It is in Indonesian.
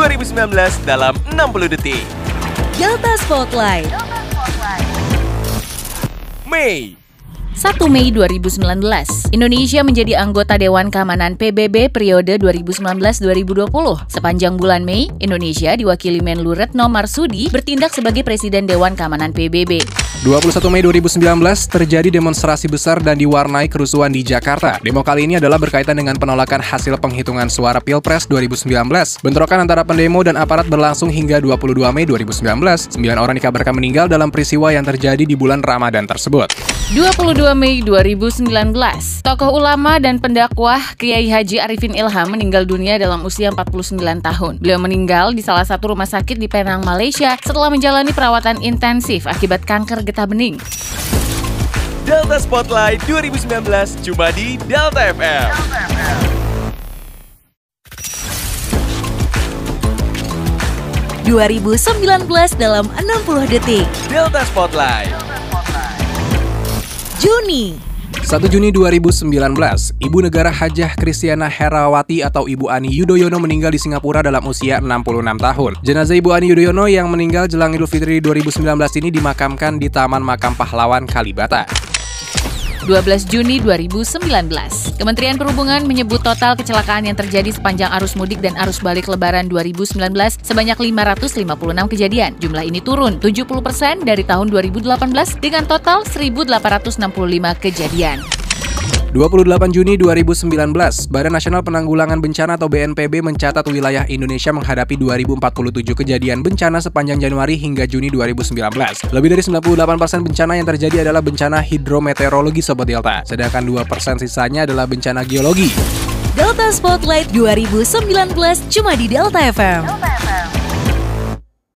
2019 dalam 60 detik. Delta Spotlight. Mei 1 Mei 2019, Indonesia menjadi anggota Dewan Keamanan PBB periode 2019-2020. Sepanjang bulan Mei, Indonesia diwakili Menlu Retno Marsudi bertindak sebagai Presiden Dewan Keamanan PBB. 21 Mei 2019 terjadi demonstrasi besar dan diwarnai kerusuhan di Jakarta. Demo kali ini adalah berkaitan dengan penolakan hasil penghitungan suara Pilpres 2019. Bentrokan antara pendemo dan aparat berlangsung hingga 22 Mei 2019. Sembilan orang dikabarkan meninggal dalam peristiwa yang terjadi di bulan Ramadan tersebut. 22 Mei 2019, tokoh ulama dan pendakwah Kiai Haji Arifin Ilham meninggal dunia dalam usia 49 tahun. Beliau meninggal di salah satu rumah sakit di Penang, Malaysia setelah menjalani perawatan intensif akibat kanker getah bening. Delta Spotlight 2019 cuma di Delta FM. Delta 2019 dalam 60 detik. Delta Spotlight. Juni 1 Juni 2019, Ibu Negara Hajah Kristiana Herawati atau Ibu Ani Yudhoyono meninggal di Singapura dalam usia 66 tahun. Jenazah Ibu Ani Yudhoyono yang meninggal jelang Idul Fitri 2019 ini dimakamkan di Taman Makam Pahlawan Kalibata. 12 Juni 2019. Kementerian Perhubungan menyebut total kecelakaan yang terjadi sepanjang arus mudik dan arus balik lebaran 2019 sebanyak 556 kejadian. Jumlah ini turun 70% persen dari tahun 2018 dengan total 1.865 kejadian. 28 Juni 2019, Badan Nasional Penanggulangan Bencana atau BNPB mencatat wilayah Indonesia menghadapi 2047 kejadian bencana sepanjang Januari hingga Juni 2019. Lebih dari 98% bencana yang terjadi adalah bencana hidrometeorologi Sobat Delta, sedangkan 2% sisanya adalah bencana geologi. Delta Spotlight 2019 cuma di Delta FM.